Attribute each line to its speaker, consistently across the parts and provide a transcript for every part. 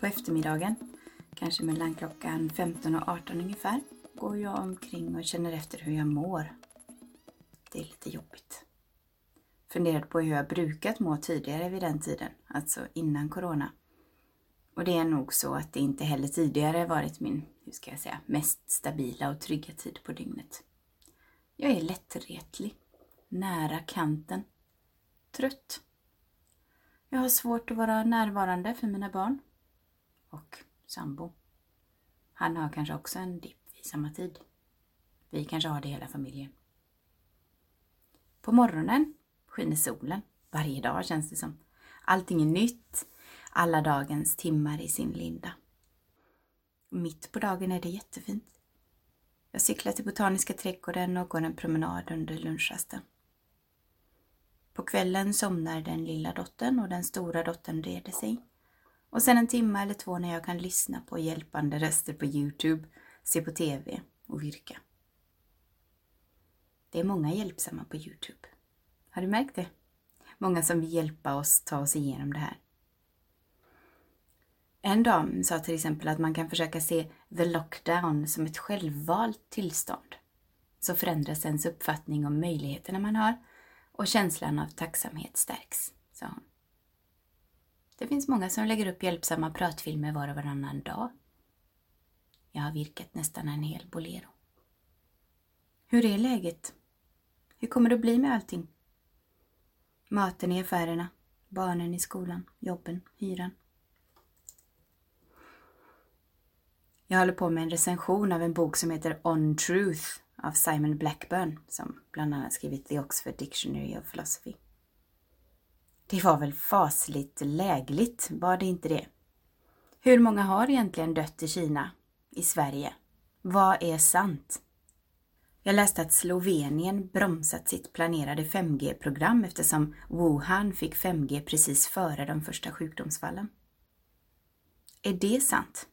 Speaker 1: på eftermiddagen, kanske mellan klockan 15 och 18 ungefär, går jag omkring och känner efter hur jag mår. Det är lite jobbigt. Funderade på hur jag brukat må tidigare vid den tiden, alltså innan corona. Och det är nog så att det inte heller tidigare varit min, hur ska jag säga, mest stabila och trygga tid på dygnet. Jag är lättretlig, nära kanten, trött. Jag har svårt att vara närvarande för mina barn. Och sambo. Han har kanske också en dipp vid samma tid. Vi kanske har det hela familjen. På morgonen skiner solen. Varje dag känns det som. Allting är nytt. Alla dagens timmar i sin linda. Mitt på dagen är det jättefint. Jag cyklar till Botaniska trädgården och går en promenad under lunchrasten. På kvällen somnar den lilla dottern och den stora dottern reder sig. Och sen en timme eller två när jag kan lyssna på hjälpande röster på Youtube, se på TV och virka. Det är många hjälpsamma på Youtube. Har du märkt det? Många som vill hjälpa oss ta oss igenom det här. En dam sa till exempel att man kan försöka se the lockdown som ett självvalt tillstånd. Så förändras ens uppfattning om möjligheterna man har och känslan av tacksamhet stärks, sa hon. Det finns många som lägger upp hjälpsamma pratfilmer var och varannan dag. Jag har virkat nästan en hel bolero. Hur är läget? Hur kommer det att bli med allting? Maten i affärerna, barnen i skolan, jobben, hyran. Jag håller på med en recension av en bok som heter On Truth av Simon Blackburn som bland annat skrivit The Oxford Dictionary of Philosophy. Det var väl fasligt lägligt, var det inte det? Hur många har egentligen dött i Kina, i Sverige? Vad är sant? Jag läste att Slovenien bromsat sitt planerade 5G-program eftersom Wuhan fick 5G precis före de första sjukdomsfallen. Är det sant?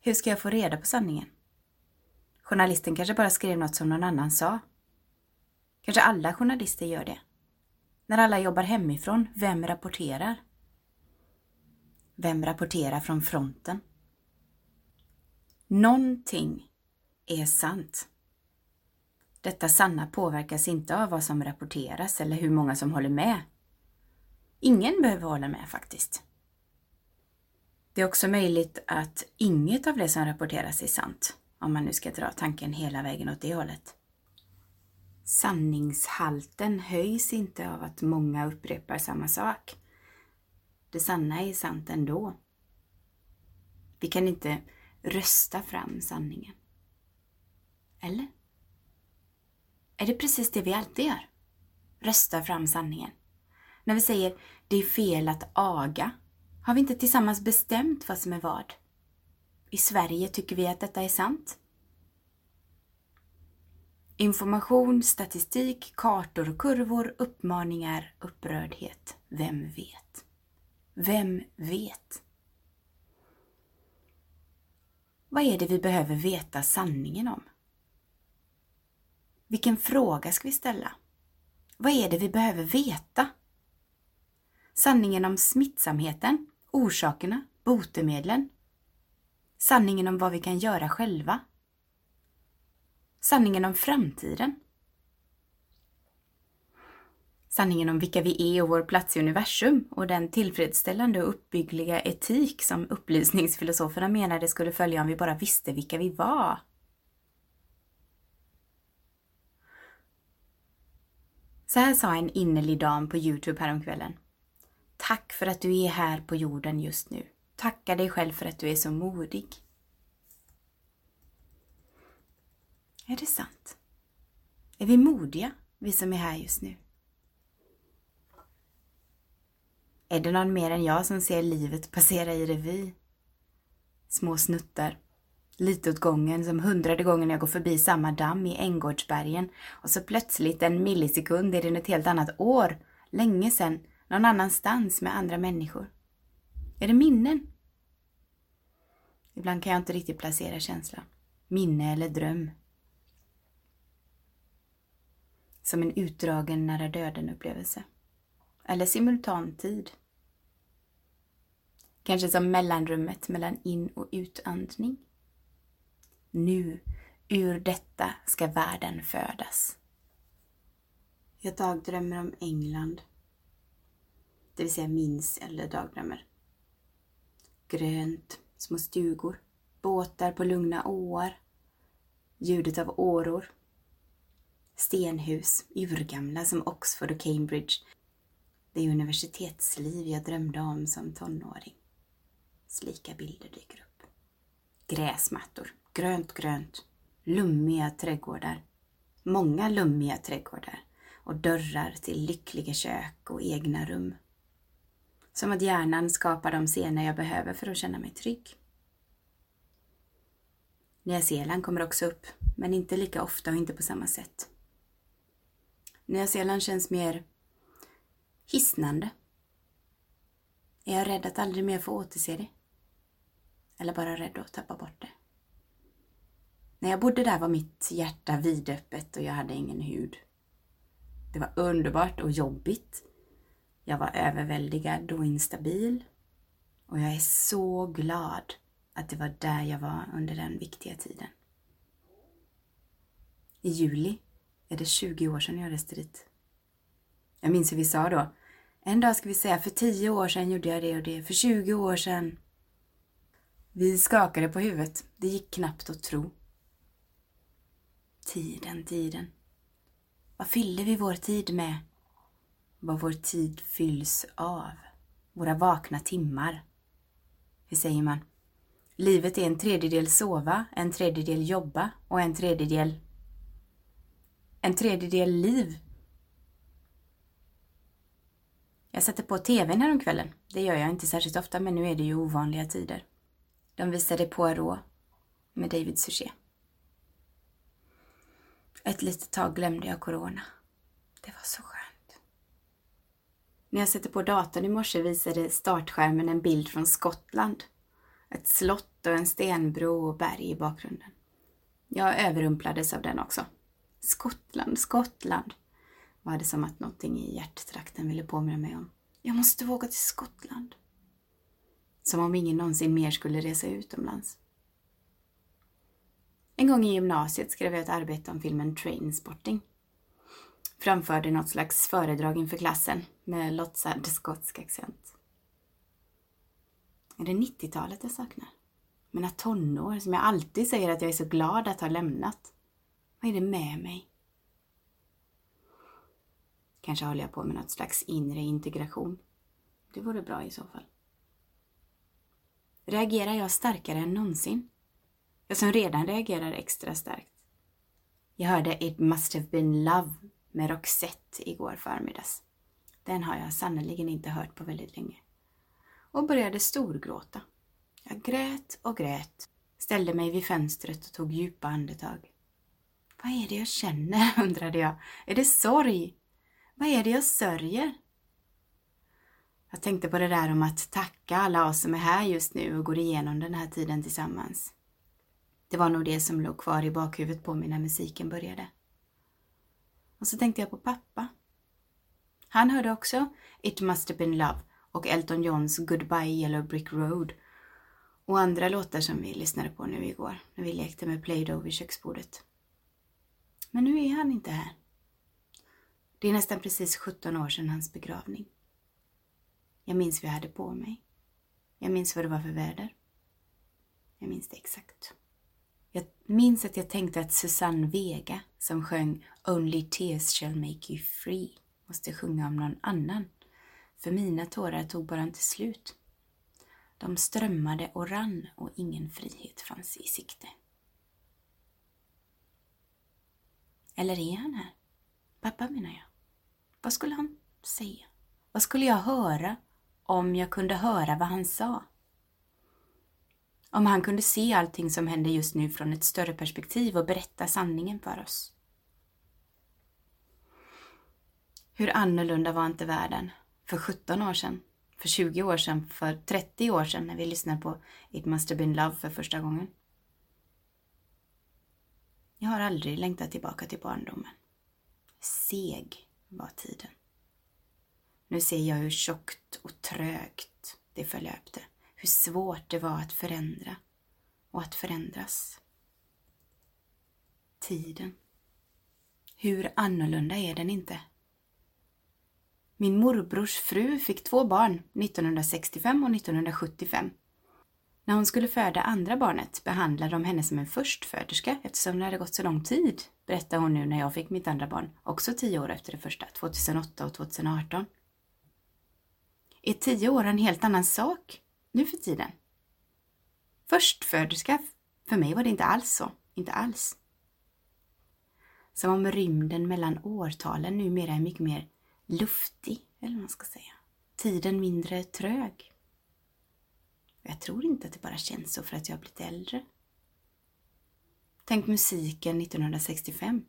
Speaker 1: Hur ska jag få reda på sanningen? Journalisten kanske bara skrev något som någon annan sa. Kanske alla journalister gör det. När alla jobbar hemifrån, vem rapporterar? Vem rapporterar från fronten? Någonting är sant. Detta sanna påverkas inte av vad som rapporteras eller hur många som håller med. Ingen behöver hålla med faktiskt. Det är också möjligt att inget av det som rapporteras är sant, om man nu ska dra tanken hela vägen åt det hållet. Sanningshalten höjs inte av att många upprepar samma sak. Det sanna är sant ändå. Vi kan inte rösta fram sanningen. Eller? Är det precis det vi alltid gör? Rösta fram sanningen. När vi säger det är fel att aga, har vi inte tillsammans bestämt vad som är vad? I Sverige tycker vi att detta är sant. Information, statistik, kartor och kurvor, uppmaningar, upprördhet. Vem vet? Vem vet? Vad är det vi behöver veta sanningen om? Vilken fråga ska vi ställa? Vad är det vi behöver veta? Sanningen om smittsamheten, orsakerna, botemedlen. Sanningen om vad vi kan göra själva. Sanningen om framtiden. Sanningen om vilka vi är och vår plats i universum och den tillfredsställande och uppbyggliga etik som upplysningsfilosoferna menade skulle följa om vi bara visste vilka vi var. Så här sa en innerlig dam på Youtube häromkvällen. Tack för att du är här på jorden just nu. Tacka dig själv för att du är så modig. Är det sant? Är vi modiga, vi som är här just nu? Är det någon mer än jag som ser livet passera i revy? Små snuttar lite åt gången som hundrade gången jag går förbi samma damm i Änggårdsbergen och så plötsligt en millisekund är det ett helt annat år, länge sedan, någon annanstans med andra människor. Är det minnen? Ibland kan jag inte riktigt placera känslan. Minne eller dröm. Som en utdragen nära döden-upplevelse. Eller simultantid. Kanske som mellanrummet mellan in och utandning. Nu, ur detta ska världen födas. Jag dagdrömmer om England. Det vill säga minns eller dagdrömmer. Grönt, små stugor, båtar på lugna åar, ljudet av åror, stenhus, urgamla som Oxford och Cambridge. Det universitetsliv jag drömde om som tonåring. Slika bilder dyker upp. Gräsmattor, grönt, grönt, lummiga trädgårdar. Många lummiga trädgårdar och dörrar till lyckliga kök och egna rum. Som att hjärnan skapar de scener jag behöver för att känna mig trygg. Nya Zeeland kommer också upp, men inte lika ofta och inte på samma sätt. Nya Zeeland känns mer hisnande. Är jag rädd att aldrig mer få återse det? Eller bara rädd att tappa bort det? När jag bodde där var mitt hjärta vidöppet och jag hade ingen hud. Det var underbart och jobbigt. Jag var överväldigad och instabil. Och jag är så glad att det var där jag var under den viktiga tiden. I juli är det 20 år sedan jag reste dit. Jag minns hur vi sa då. En dag ska vi säga, för 10 år sedan gjorde jag det och det, för 20 år sedan. Vi skakade på huvudet. Det gick knappt att tro. Tiden, tiden. Vad fyller vi vår tid med? Vad vår tid fylls av? Våra vakna timmar. Hur säger man? Livet är en tredjedel sova, en tredjedel jobba och en tredjedel... En tredjedel liv. Jag sätter på TVn häromkvällen. Det gör jag inte särskilt ofta, men nu är det ju ovanliga tider. De visade Poirot med David Suchet. Ett litet tag glömde jag corona. Det var så skönt. När jag sätter på datorn i morse visade startskärmen en bild från Skottland. Ett slott och en stenbro och berg i bakgrunden. Jag överrumplades av den också. Skottland, Skottland, var det som att någonting i hjärttrakten ville påminna mig om. Jag måste våga till Skottland. Som om ingen någonsin mer skulle resa utomlands. En gång i gymnasiet skrev jag ett arbete om filmen Trainspotting. Framförde något slags föredrag inför klassen med låtsad skotsk accent. Är det 90-talet jag saknar? Mina tonår som jag alltid säger att jag är så glad att ha lämnat. Vad är det med mig? Kanske håller jag på med något slags inre integration. Det vore bra i så fall. Reagerar jag starkare än någonsin? Jag som redan reagerar extra starkt. Jag hörde It must have been love med Roxette igår förmiddags. Den har jag sannerligen inte hört på väldigt länge. Och började storgråta. Jag grät och grät, ställde mig vid fönstret och tog djupa andetag. Vad är det jag känner, undrade jag. Är det sorg? Vad är det jag sörjer? Jag tänkte på det där om att tacka alla oss som är här just nu och går igenom den här tiden tillsammans. Det var nog det som låg kvar i bakhuvudet på mig när musiken började. Och så tänkte jag på pappa. Han hörde också It must have been love och Elton Johns Goodbye Yellow Brick Road och andra låtar som vi lyssnade på nu igår när vi lekte med Play-Doh vid köksbordet. Men nu är han inte här. Det är nästan precis 17 år sedan hans begravning. Jag minns vad jag hade på mig. Jag minns vad det var för väder. Jag minns det exakt. Jag minns att jag tänkte att Susanne Vega som sjöng Only tears shall make you free måste sjunga om någon annan. För mina tårar tog bara inte slut. De strömmade och rann och ingen frihet fanns i sikte. Eller är han här? Pappa menar jag. Vad skulle han säga? Vad skulle jag höra om jag kunde höra vad han sa? Om han kunde se allting som händer just nu från ett större perspektiv och berätta sanningen för oss. Hur annorlunda var inte världen för 17 år sedan, för 20 år sedan, för 30 år sedan när vi lyssnade på It must have been love för första gången. Jag har aldrig längtat tillbaka till barndomen. Seg var tiden. Nu ser jag hur tjockt och trögt det förlöpte, hur svårt det var att förändra och att förändras. Tiden. Hur annorlunda är den inte? Min morbrors fru fick två barn 1965 och 1975. När hon skulle föda andra barnet behandlade de henne som en förstföderska eftersom det hade gått så lång tid, berättar hon nu när jag fick mitt andra barn, också tio år efter det första, 2008 och 2018. Är tio år en helt annan sak nu för tiden? Förstföderska, för mig var det inte alls så. Inte alls. Som om rymden mellan årtalen numera är mycket mer luftig, eller vad man ska säga. Tiden mindre trög. Jag tror inte att det bara känns så för att jag har blivit äldre. Tänk musiken 1965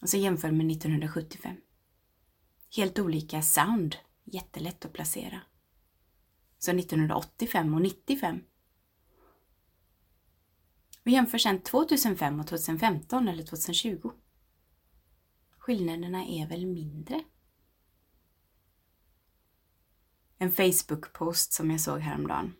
Speaker 1: och så jämför med 1975. Helt olika sound, jättelätt att placera. Så 1985 och 95. Vi jämför sedan 2005 och 2015 eller 2020. Skillnaderna är väl mindre? En Facebook-post som jag såg häromdagen.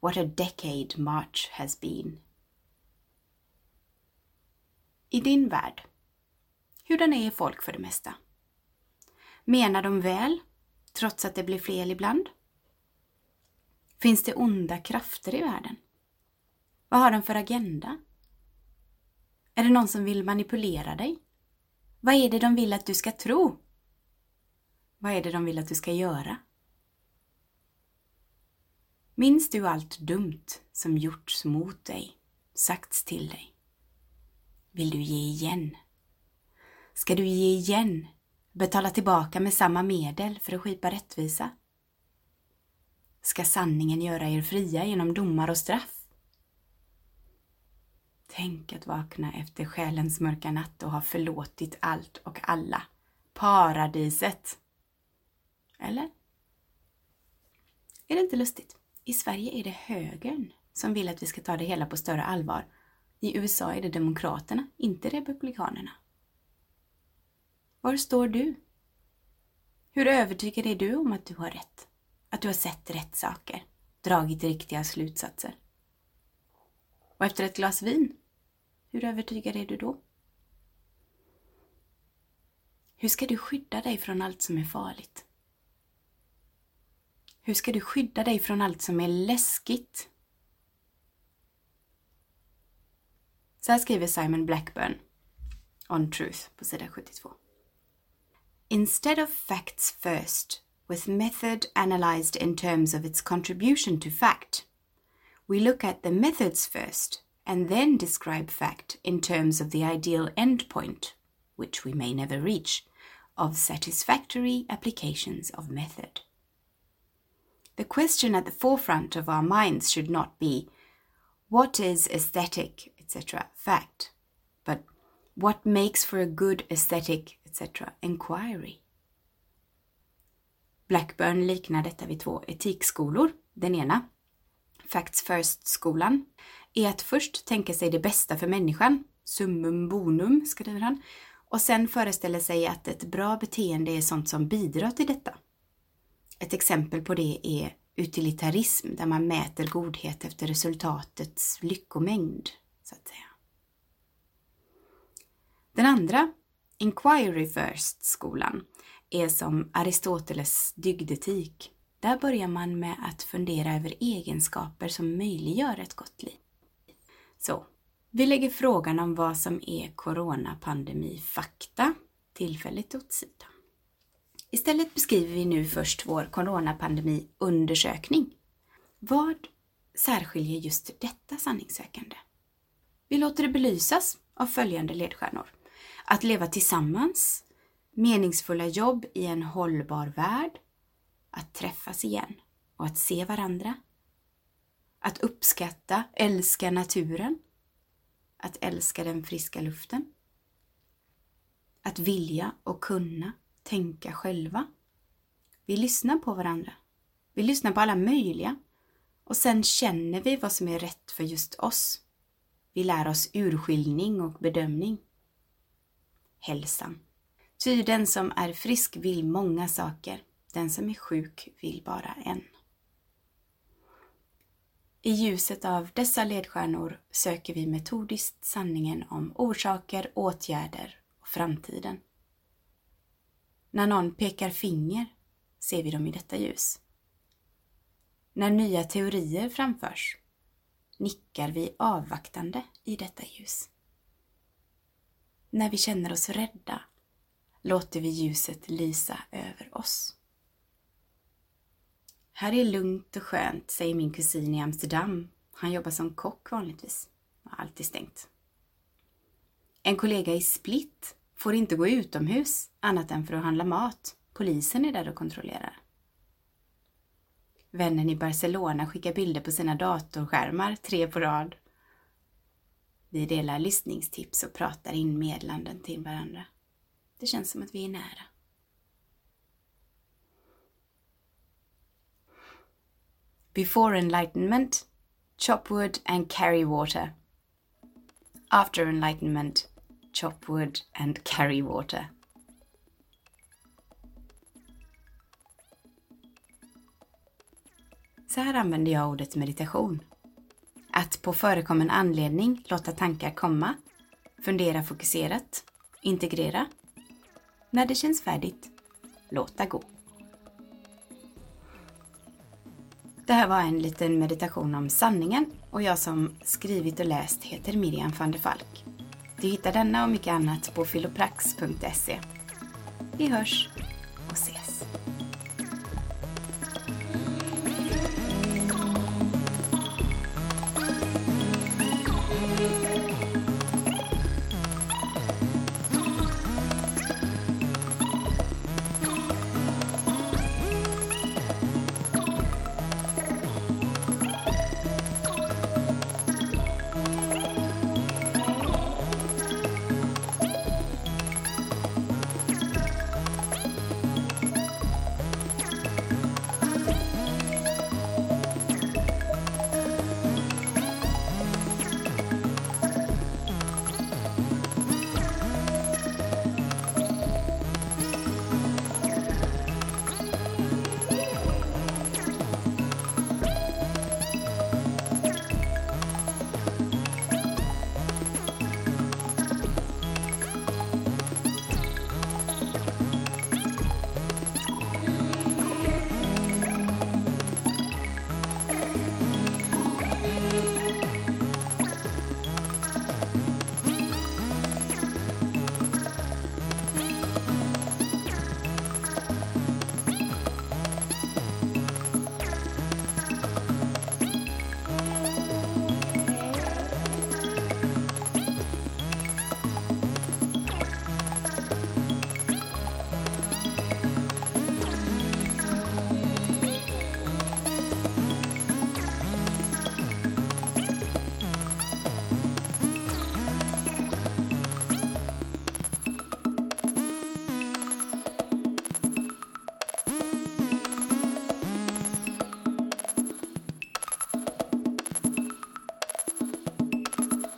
Speaker 1: What a decade March has been. I din värld, hurdana är folk för det mesta? Menar de väl, trots att det blir fel ibland? Finns det onda krafter i världen? Vad har de för agenda? Är det någon som vill manipulera dig? Vad är det de vill att du ska tro? Vad är det de vill att du ska göra? Minns du allt dumt som gjorts mot dig, sagts till dig? Vill du ge igen? Ska du ge igen? Betala tillbaka med samma medel för att skipa rättvisa? Ska sanningen göra er fria genom domar och straff? Tänk att vakna efter själens mörka natt och ha förlåtit allt och alla. Paradiset! Eller? Är det inte lustigt? I Sverige är det högern som vill att vi ska ta det hela på större allvar. I USA är det demokraterna, inte republikanerna. Var står du? Hur övertygad är du om att du har rätt? Att du har sett rätt saker, dragit riktiga slutsatser? Och efter ett glas vin, hur övertygad är du då? Hur ska du skydda dig från allt som är farligt? Hur ska du skydda dig från allt som är läskigt? Så här skriver Simon Blackburn on Truth på sida 72. Instead of facts first, with method analyzed in terms of its contribution to fact, we look at the methods first and then describe fact in terms of the ideal endpoint, which we may never reach, of satisfactory applications of method. The question at the forefront of our minds should not be what is aesthetic, etc., fact, but what makes for a good aesthetic, etc., inquiry. Blackburn liknar detta vid två etikskolor. Den ena, Facts First-skolan, är att först tänka sig det bästa för människan, summum bonum, skriver han, och sen föreställa sig att ett bra beteende är sånt som bidrar till detta. Ett exempel på det är utilitarism där man mäter godhet efter resultatets lyckomängd, så att säga. Den andra, Inquiry First-skolan, är som Aristoteles dygdetik. Där börjar man med att fundera över egenskaper som möjliggör ett gott liv. Så, vi lägger frågan om vad som är coronapandemi-fakta tillfälligt åt sidan. Istället beskriver vi nu först vår coronapandemiundersökning. Vad särskiljer just detta sanningssökande? Vi låter det belysas av följande ledstjärnor. Att leva tillsammans, meningsfulla jobb i en hållbar värld, att träffas igen och att se varandra, att uppskatta, älska naturen, att älska den friska luften, att vilja och kunna tänka själva. Vi lyssnar på varandra. Vi lyssnar på alla möjliga och sen känner vi vad som är rätt för just oss. Vi lär oss urskiljning och bedömning. Hälsan. Ty den som är frisk vill många saker. Den som är sjuk vill bara en. I ljuset av dessa ledstjärnor söker vi metodiskt sanningen om orsaker, åtgärder och framtiden. När någon pekar finger ser vi dem i detta ljus. När nya teorier framförs nickar vi avvaktande i detta ljus. När vi känner oss rädda låter vi ljuset lysa över oss. Här är lugnt och skönt, säger min kusin i Amsterdam. Han jobbar som kock vanligtvis. Alltid stängt. En kollega i Split får inte gå utomhus annat än för att handla mat. Polisen är där och kontrollerar. Vännen i Barcelona skickar bilder på sina datorskärmar, tre på rad. Vi delar lyssningstips och pratar in medlanden till varandra. Det känns som att vi är nära. Before enlightenment, chop wood and carry water. After enlightenment, chop wood and carry water. Så här använder jag ordet meditation. Att på förekommen anledning låta tankar komma, fundera fokuserat, integrera. När det känns färdigt, låta gå. Det här var en liten meditation om sanningen och jag som skrivit och läst heter Miriam van der Falk. Du hittar denna och mycket annat på filoprax.se. Vi hörs!